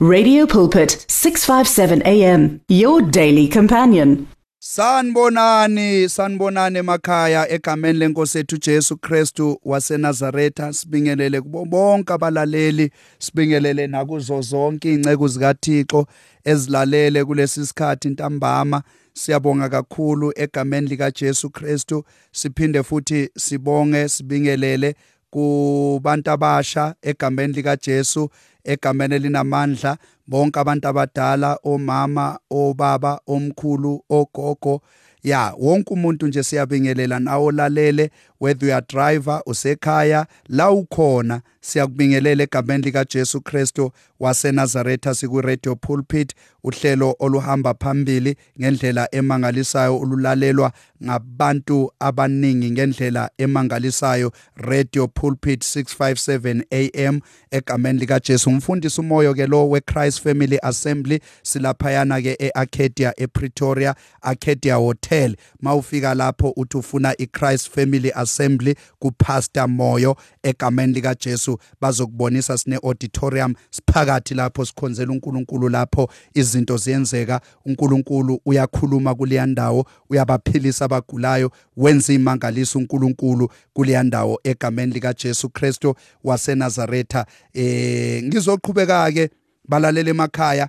Radio Pulpit 657 AM your daily companion. Sanibonani sanibonani emakhaya egameni lenkosi ethu Jesu Kristu waseNazaretha. Sibingelele kubo bonke abalaleli sibingelele nakuzo zonke inceke zikaThixo ezilalele kulesi sikhathi ntambama. Siyabonga kakhulu egameni lika Jesu Kristu. Siphinde futhi sibonge sibingelele kubantu abasha egameni lika Jesu egameni elinamandla bonke abantu abadala omama obaba omkhulu ogogo. Ya wonke umuntu nje siyabingelela. Nawo lalele whether are driver usekhaya la ukhona siyakubingelela egameni lika Jesu Kristu waseNazaretha siku radio pulpit. Uhlelo oluhamba phambili ngendlela emangalisayo olulalelwa ngabantu abaningi ngendlela emangalisayo. Radio pulpit 657 am egameni lika Jesu umfundisi umoyo ke lo we Christ Family Assembly silaphayana ke eArcadia ePretoria Arcadia Hotel. Mawufika lapho uthi ufuna iChrist Family Assembly kuPastor Moyo egameni lika Jesu bazokubonisa sine auditorium siphakathi lapho sikhonzela uNkulunkulu lapho izinto ziyenzeka uNkulunkulu uyakhuluma kuleya ndawo uyabaphilisa abagulayo wenza imangaliso uNkulunkulu kuleya ndawo egameni lika Jesu Kristo waseNazaretha. Eh ngizoqhubeka ke balalela emakhaya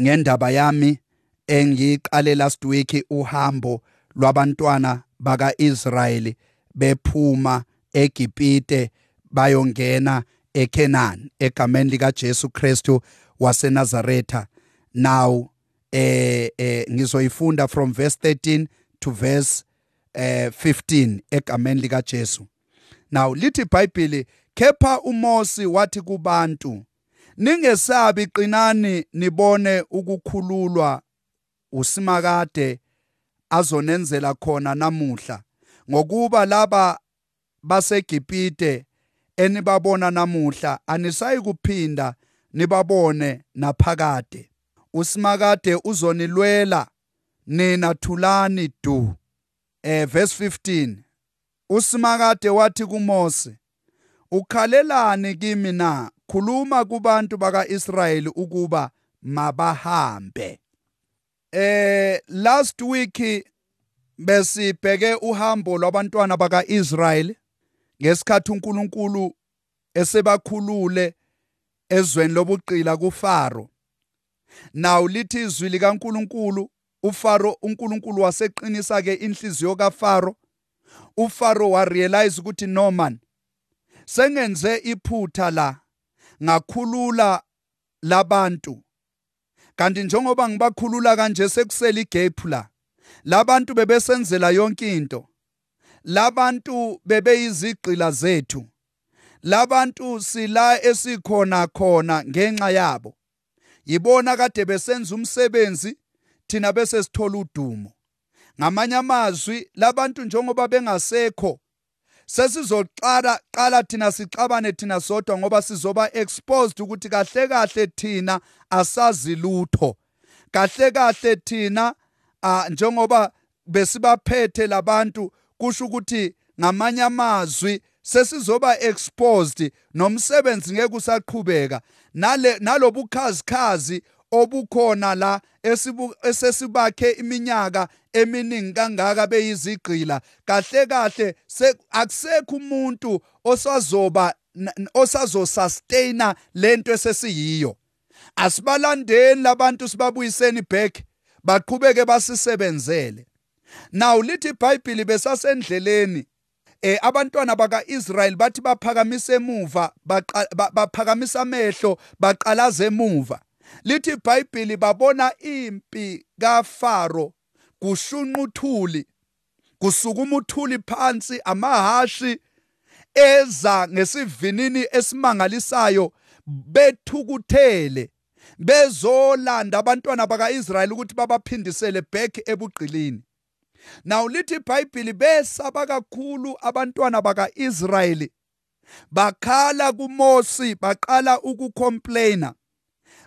ngendaba yami engiqale last week uhambo lwabantwana bakaIsrayeli bephuma eGibhite bayongena eKenani egameni lika Jesu Kristu waseNazaretha. Now eh eh ngizoyifunda from verse 13 to verse eh 15 egameni lika Jesu. Now lithi iBhayibheli kepha uMosi wathi kubantu ningesabi qinani nibone ukukhululwa usimakade azonenzela khona namuhla ngokuba laba baseGibhite enibabona namuhla anisayi kuphinda nibabone naphakade. Usimakade uzonilwela. Nina thulani du. Eh verse 15 usimakade wathi kuMose ukhalelani kimi na? Khuluma kubantu bakaIsrayeli ukuba mabahambe. Eh last week besibheke uhambo lwabantwana bakaIsrayeli ngesikhathi uNkulunkulu esebakhulule ezweni lobuqila kuFaro. Naw lithi izwi likaNkulunkulu uFaro uNkulunkulu waseqinisa ke inhliziyo kaFaro. uFaro wa realize ukuthi no man sengenze iphutha la ngakhulula labantu kanti njengoba ngibakhulula kanje sekusela igap la labantu bebesenzela yonke into. Labantu bebeyizigqila zethu. Labantu sila esikhona khona ngenxa yabo. Yibona kade besenza umsebenzi thina bese sithola udumo. Ngamanye amazwi labantu njengoba bengasekho sesizoqala qala thina sixabane thina sodwa ngoba sizoba exposed ukuthi kahle kahle thina asazi lutho. Kahle kahle thina njengoba besibaphethe labantu kusho ukuthi ngamanye amazwi sesizoba exposed nomsebenzi ngeke usaqhubeka. Nale nalobukhazikhazi obukhona la esesibakhe iminyaka eminingi kangaka beyizigqila kahle kahle akusekho umuntu osazoba osazosustaina lento esesiyiyo. Asibalandeni labantu sibabuyiseni back baqhubeke basisebenzele. Now lithi iBhayibheli besasendleleni. Eh abantwana bakaIsrael bathi baphakamise emuva baphakamisa amehlo baqalaza emuva. Lithi iBhayibheli babona impi kaFaro kushunqa uthuli kusukuma uthuli phansi amahashi eza ngesivinini esimangalisayo bethukuthele bezolanda abantwana bakaIsrayeli ukuthi babaphindisele back ebugqilini. Now lithi iBhayibheli besaba kakhulu abantwana bakaIsrayeli. Bakhala kuMosi baqala ukucomplaina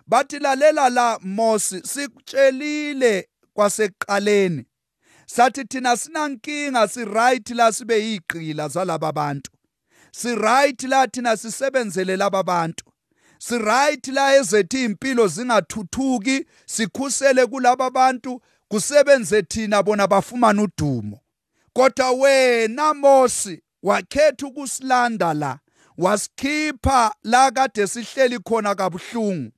bathi lalela la Mosi sikutshelile kwasekuqaleni. Sathi thina sinankinga si right la sibe yiqila zalaba bantu. Si right la thina sisebenzele laba bantu. Si right la ezethi impilo zingathuthuki sikhusele kulabo bantu kusebenze thina bona bafumana udumo. Kodwa wena Mosi wakhetha ukusilanda la wasikhipha la kade sihleli khona kabuhlungu.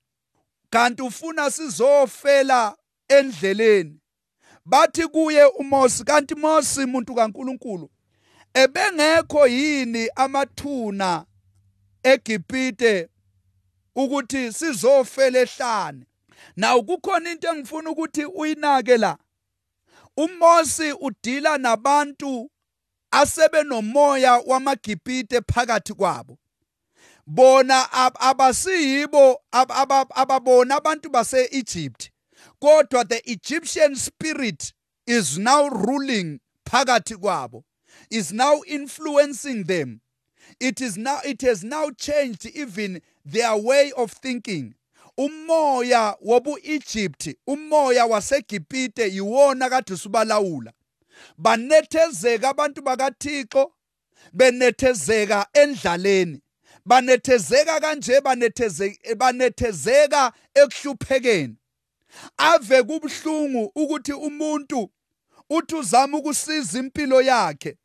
Kanti ufuna sizofela endleleni. Bathi kuye uMosi kanti Mosi umuntu kaNkuluNkulu ebengekho yini amathuna eGibhite ukuthi sizofela ehlane? Naw kukhona into engifuna ukuthi uyinake la. uMosi udila nabantu asebenomoya wamaGibhite phakathi kwabo. Bona abasiyibo ababona abantu base-Egypt kodwa the Egyptian spirit is now ruling phakathi kwabo is now influencing them. It is now it has now changed even their way of thinking. Umoya wobu Egypt umoya waseGibhite yiwona kade usubalawula. Banethezeka abantu bakaThixo benethezeka endlaleni. Banethezeka kanje banethezeka banethezeka ekuhluphekeni. Ave kubhlungu ukuthi umuntu uthi uzama ukusiza impilo yakhe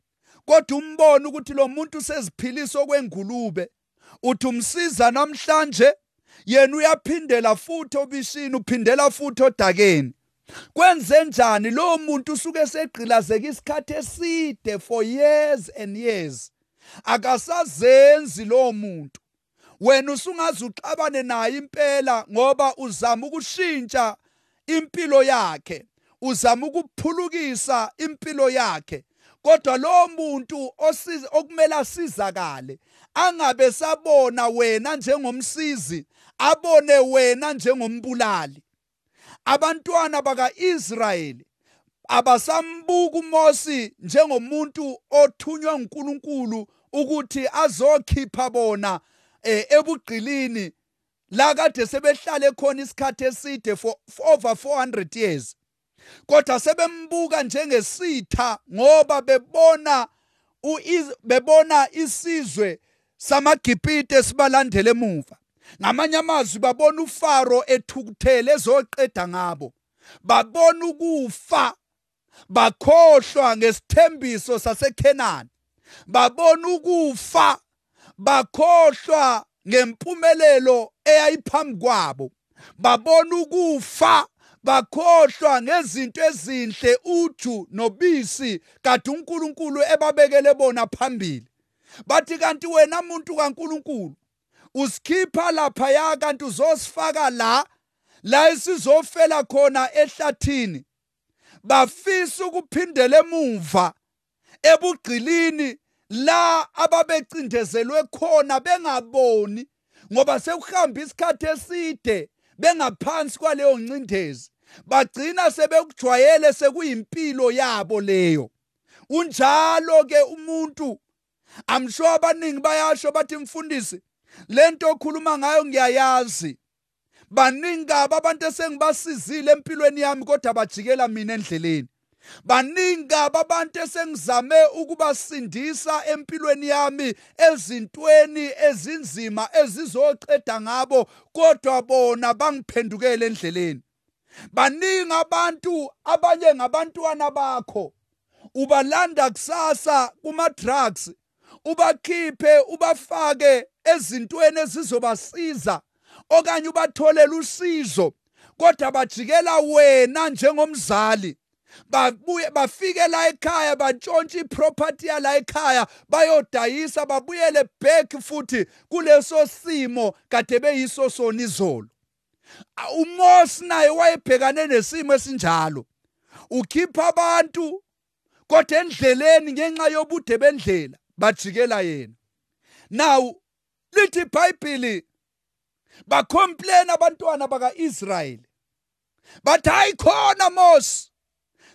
kodwa umbone ukuthi lo muntu seziphilisa okwengulube. Uthi umsiza namhlanje yena uyaphindela futhi obishini uphindela futhi odakeni. Kwenze njani? Lo muntu usuke segqilazeka isikhathi eside for years and years. Akasazenzi lo muntu. Wena usungaze uxabane naye impela ngoba uzama ukushintsha impilo yakhe. Uzama ukuphulukisa impilo yakhe. Kodwa lo muntu okumele asizakale. Angabe sabona wena njengomsizi abone wena njengombulali. Abantwana bakaIsrayeli abasambuka uMosi njengomuntu othunywa uNkulunkulu ukuthi azokhipha bona eh, ebugqilini la kade sebehlale khona isikhathi eside for, over 400 years. Kodwa sebembuka njengesitha ngoba bebona bebona isizwe samaGibhite sibalandele emuva. Ngamanye amazwi babona uFaro ethukuthele ezoqeda ngabo. Babona ukufa. Bakhohlwa ngesithembiso saseKenani babona ukufa. Bakhohlwa ngempumelelo eyayiphambi kwabo. Babona ukufa. Bakhohlwa ngezinto ezinhle uju nobisi kade uNkulunkulu ebabekele bona phambili. Bathi kanti wena muntu kaNkulunkulu usikhipha lapha ya kanti uzosifaka la la isizofela khona ehlathini. Bafisa ukuphindela emuva ebugqilini la ababecindezelwe khona bengaboni ngoba sekuhamba isikhathi eside bengaphansi kwaleyo ncindezi bagcina sebekujwayele sekuyimpilo yabo leyo. Unjalo ke umuntu amsho abaningi bayasho bathi mfundisi lento okhuluma ngayo ngiyayazi. Baningi kabi abantu esengibasizile empilweni yami kodwa bajikela mina endleleni. Baningi kabi abantu esengizame ukubasindisa empilweni yami ezintweni ezinzima ezizoqeda ngabo kodwa bona bangiphendukele endleleni. Baningi abantu abanye ngabantwana bakho. Ubalanda kusasa kuma drugs ubakhiphe ubafake ezintweni ezizobasiza okanye ubatholela usizo. Kodwa bajikela wena njengomzali babuye bafike la ekhaya bantshontsha iproperty yala ekhaya bayodayisa babuyele back futhi kuleso simo kade beyiso sona izolo. uMosi naye wayebhekane nesimo esinjalo. Ukhipha abantu kodwa endleleni ngenxa yobude bendlela. Bajikela yena. Now lithi iBhayibheli bacomplain abantwana bakaIsrayeli. Bathi hayi khona Mose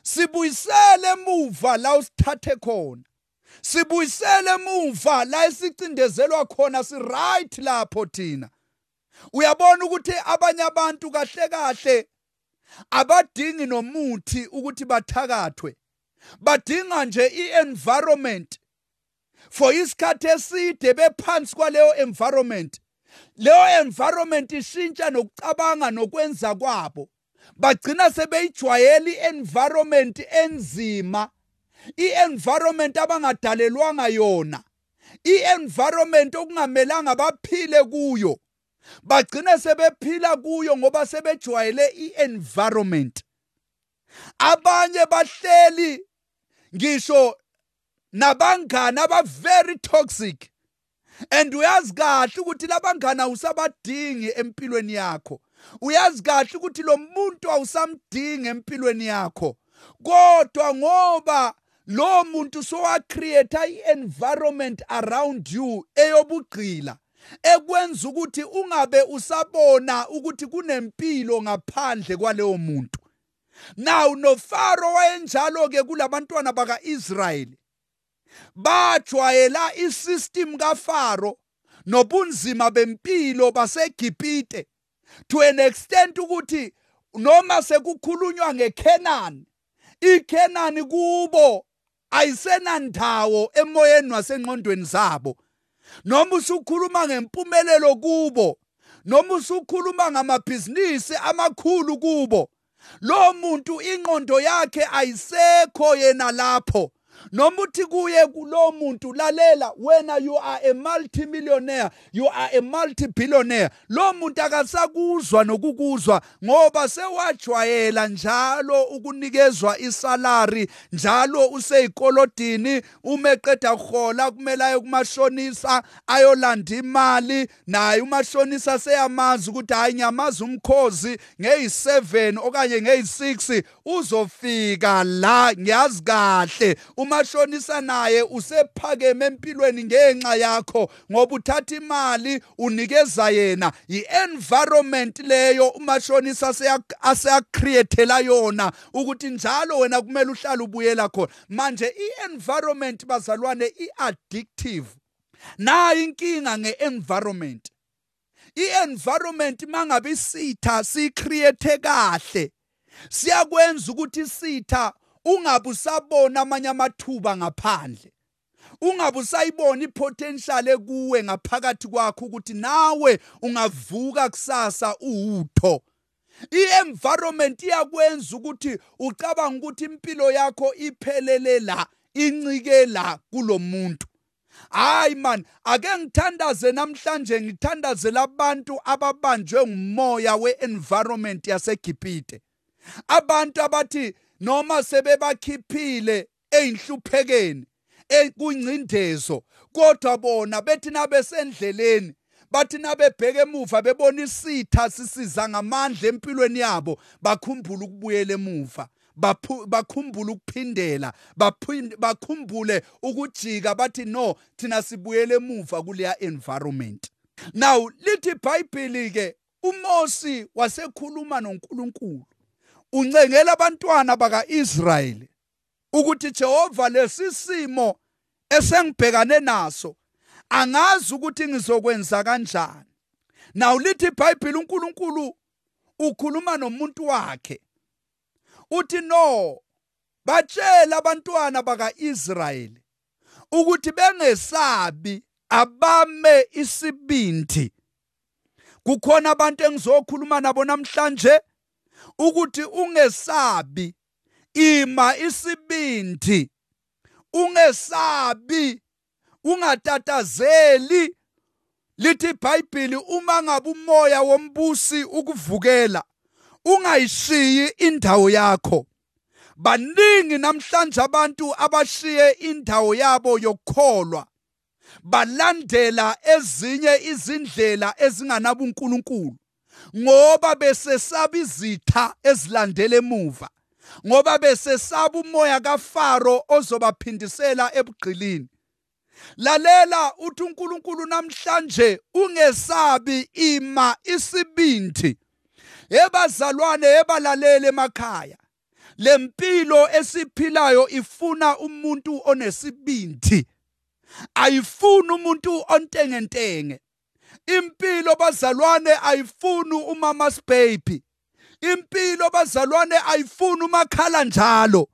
sibuyisele emuva la usithathe khona. Sibuyisele emuva la esicindezelwa khona si right lapho thina. Uyabona ukuthi abanye abantu kahle kahle abadingi nomuthi ukuthi bathakathwe. Badinga nje i-environment for isikhathi eside bephansi kwaleyo environment leyo environment ishintsha nokucabanga nokwenza kwabo. Bagcina sebeyijwayela i-environment enzima i-environment abangadalelwanga yona i-environment okungamelanga baphile kuyo. Bagcine sebephila kuyo ngoba sebejwayele i-environment. Abanye bahleli ngisho nabangani aba very toxic. And uyazi kahle ukuthi labangani awusabadingi empilweni yakho. Uyazi kahle ukuthi lo muntu awusamdingi empilweni yakho. Kodwa ngoba lo muntu sowacreate i-environment around you eyobugqila ekwenza ukuthi ungabe usabona ukuthi kunempilo ngaphandle kwaleyo muntu. Now nofaro wayenjalo ke kulabantwana bakaIsrayeli. Bajwayela isystem kaFaro nobunzima bempilo baseGibhite to an extent ukuthi noma sekukhulunywa ngeKenani iKenani kubo ayisenandawo emoyeni wasengqondweni zabo. Noma usukhuluma ngempumelelo kubo noma usukhuluma ngamabhizinisi amakhulu kubo lo muntu ingqondo yakhe ayisekho yena lapho. Noma uthi kuye kulo muntu lalela wena you are a multimillionaire you are a multibillionaire. Lo muntu akasakuzwa nokukuzwa ngoba sewajwayela njalo ukunikezwa isalary njalo useyikolodini uma eqeda kuhola kumele aye kumashonisa ayolanda imali naye umashonisa seyamazi ukuthi hayi ngiyamazi umkhozi ngeyi7 okanye ngeyi6 uzofika la ngiyazi kahle. Umashonisa naye usephakeme empilweni ngenxa yakho ngoba uthatha imali unikeza yena. I-environment leyo umashonisa aseyacreatela yona ukuthi njalo wena kumele uhlale ubuyela khona. Manje i-environment bazalwane i-addictive. Nayo inkinga nge-environment. I-environment mangabe isitha sicreate kahle siyakwenza ukuthi isitha ungabe usabona amanye amathuba ngaphandle. Ungabe usayibona ipotential ekuwe ngaphakathi kwakho ukuthi nawe ungavuka kusasa uwutho. I-environment iyakwenza ukuthi ucabanga ukuthi impilo yakho iphelele la incike la kulomuntu hayi man ake ngithandaze namhlanje ngithandazela abantu ababanjwe ngumoya we-environment yaseGibhite abantu abathi noma sebebakhiphile einhluphekeni ekungcindezo kodwa bona bethi nabesendleleni bathi nabebheka emuva bebona isitha sisiza ngamandla empilweni yabo bakhumbula ukubuyela emuva bakhumbule ukuphindela bakhumbule ukujika bathi no thina sibuyele emuva kuleya environment. Now lithi iBhayibheli ke uMosi wasekhuluma noNkulunkulu. Uncengela abantwana bakaIsrayeli ukuthi Jehova lesisimo esengibhekane naso angazi ukuthi ngizokwenza kanjani. Naw lithi iBhayibheli uNkulunkulu ukhuluma nomuntu wakhe. Uthi no batshela abantwana bakaIsrayeli ukuthi bengesabi abame isibindi. Kukhona abantu engizokhuluma nabo namhlanje ukuthi ungesabi ima isibindi ungesabi ungatatazeli. Lithi iBhayibheli uma ngabe umoya wombusi ukuvukela ungayishiyi indawo yakho. Baningi namhlanje abantu abashiye indawo yabo yokukholwa balandela ezinye izindlela ezinganabunkulunkulu ngoba besesaba izitha ezilandela emuva ngoba besesaba umoya kaFaro ozobaphindisela ebugqilini. Lalela uthi uNkulunkulu namhlanje ungesabi ima isibindi ebazalwane ebalalele emakhaya. Lempilo esiphilayo ifuna umuntu onesibindi ayifuni umuntu ontengentenge. Impilo bazalwane ayifuni umama baby impilo bazalwane ayifuni umakhala njalo.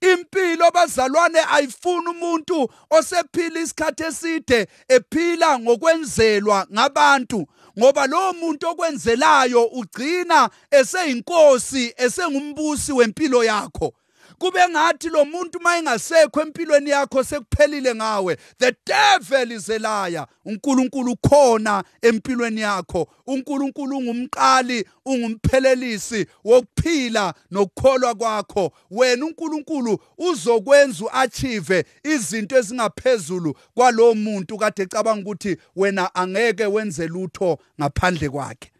Impilo bazalwane ayifuni umuntu osephila isikhathi eside ephila ngokwenzelwa ngabantu. Ngoba lo muntu okwenzelayo ugcina eseyinkosi esengumbusi wempilo yakho. Kube ngathi lo muntu mayengasekho empilweni yakho sekuphelile ngawe. The devil is a liar. uNkulunkulu ukhona empilweni yakho. uNkulunkulu ungumqali ungumphelelisi wokuphila nokukholwa kwakho. Wena uNkulunkulu uzokwenza uachieve izinto ezingaphezulu kwalowo muntu kade ecabanga ukuthi wena angeke wenze lutho ngaphandle kwakhe.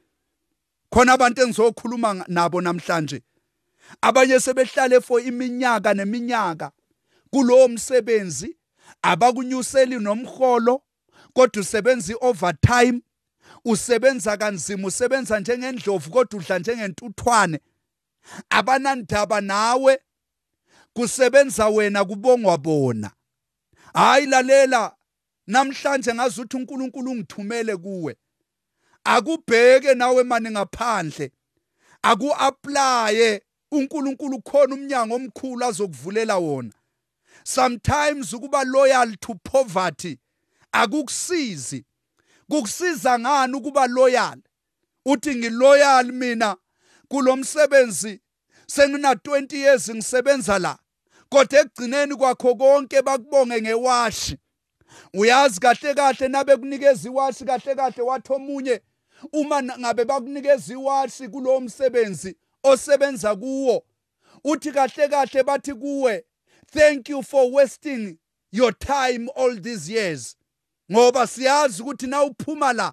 Khona abantu engizokhuluma nabo namhlanje. Abanye sebehlale for iminyaka neminyaka kulowo msebenzi abakunyuseli nomholo kodwa usebenza i-overtime usebenza kanzima usebenza njengendlovu kodwa udla njengentuthwane. Abanandaba nawe kusebenza wena kubongwa bona. Hayi lalela namhlanje ngazuthi uNkulunkulu ungithumele kuwe. Akubheke nawe mani ngaphandle aku-aplaye uNkulunkulu khona umnyango omkhulu azokuvulela wona. Sometimes ukuba loyal to poverty akukusizi. Kukusiza ngani ukuba loyal? Uthi ngiloyal mina kulomsebenzi sengina 20 years ngisebenza la kodwa ekugcineni kwakho konke bakubonge ngewashi. Uyazi kahle kahle nabe kunikeza iwashi kahle kahle wathi omunye uma ngabe bakunikeza iwashi kulowo msebenzi osebenza kuwo. Uthi kahle kahle bathi kuwe thank you for wasting your time all these years. Ngoba siyazi ukuthi na uphuma la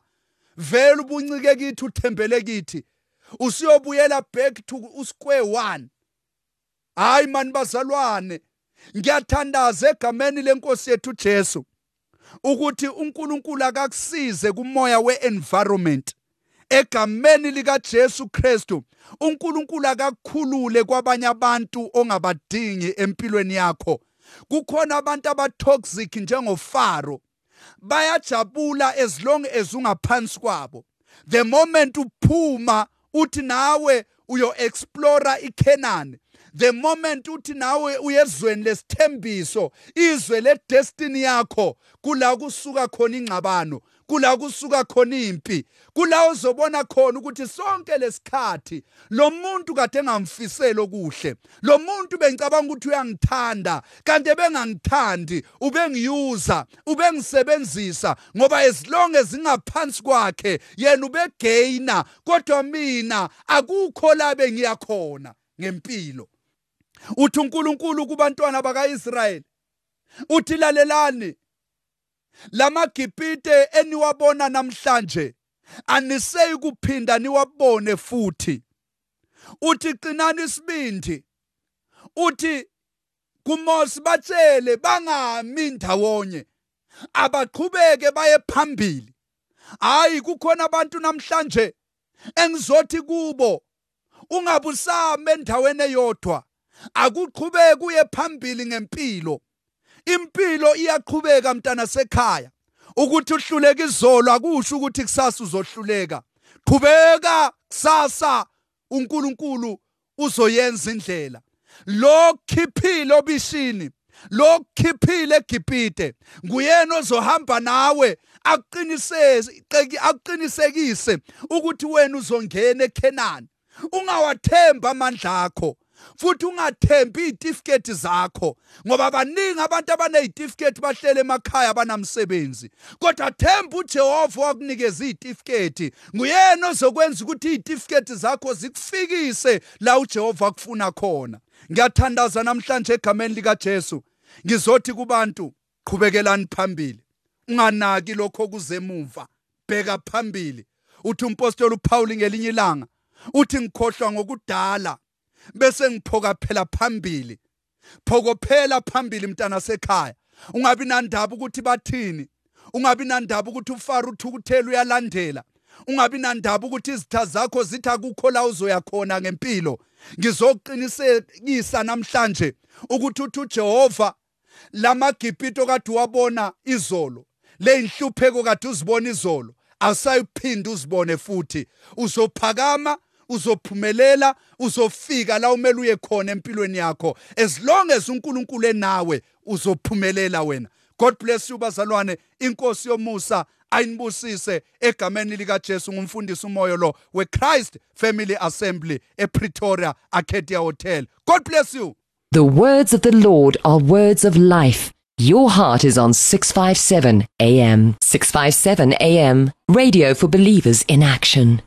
vele ubuncike kithi uthembele kithi. Usiyobuyela back to square one. Hayi mani bazalwane ngiyathandaza egameni lenkosi yethu Jesu ukuthi uNkulunkulu akakusize kumoya we-environment. Egameni lika Jesu Kristu. uNkulunkulu akakukhulule kwabanye abantu ongabadingi empilweni yakho. Kukhona abantu abatoxic njengofaro. Bayajabula as long as ungaphansi kwabo. The moment uphuma uthi nawe uyo explore iKenani the moment uthi nawe uyezweni lesithembiso izwe le destiny yakho kula kusuka khona ingcabano kula kusuka khona impi kula uzobona khona ukuthi sonke lesikhathi lo muntu kade engamfiseli okuhle lo muntu bengicabanga ukuthi uyangithanda kanti bengangithandi ubengiyuza ubengisebenzisa ngoba as long as ingaphansi kwakhe yena ubegaina kodwa mina akukho la bengiyakhona ngempilo. Uthi uNkulunkulu kubantwana bakaIsrayeli uthi lalelani lamagibhite eniwabona namhlanje aniseyi kuphinda niwabone futhi. Uthi qinani isibindi. Uthi kuMose batshele bangami ndawonye abaqhubeke baye phambili. Hayi kukhona abantu namhlanje engizothi kubo ungabusame endaweni eyodwa akuqhubeke uye phambili ngempilo. Impilo iyaqhubeka mntana sekhaya. Ukuthi uhluleka izolo akusho ukuthi kusasa uzohluleka. Qhubeka kusasa uNkulunkulu uzoyenza indlela. Lokhiphile obishini lokhiphile eGibhite nguyena ozohamba nawe akuqiniseke akuqinisekise ukuthi wena uzongena eKenani ungawathemba amandla akho. Futhi ungathembi izitifiketi zakho ngoba baningi abantu abanezitifiketi bahlele emakhaya banamsebenzi kodwa themba uJehova wakunikeza izitifiketi nguyena ozokwenza ukuthi izitifiketi zakho zikufikise la uJehova akufuna khona. Ngiyathandaza namhlanje egameni lika Jesu ngizothi kubantu qhubekelani phambili. Unganaki lokho kuzemuva. Bheka phambili. Uthi umpostoli uPaul ngelinye ilanga uthi ngikhohlwa ngokudala. Bese ngiphoka phela phambili. Phokophela phambili mntana sekhaya. Ungabi nandaba ukuthi bathini. Ungabi nandaba ukuthi ufara uthukuthela uyalandela. Ungabi nandaba ukuthi izitha zakho zithi akukho la uzoya khona ngempilo. Ngizoqinisekisa namhlanje ukuthi uthi uJehova lamagibhito kade wabona izolo leyinhlupheko kade uzibona izolo awusayiphinda uzibone futhi. Uzophakama uzophumelela uzofika la umele uye khona empilweni yakho as long as uNkulunkulu enawe uzophumelela wena God bless you bazalwane inkosi yomusa ayinibusise egameni likaJesu ngumfundisi umoyo lo weChrist Family Assembly ePretoria Arcadia Hotel God bless you The words of the Lord are words of life. Your heart is on 657 AM. 657 AM. Radio for believers in action.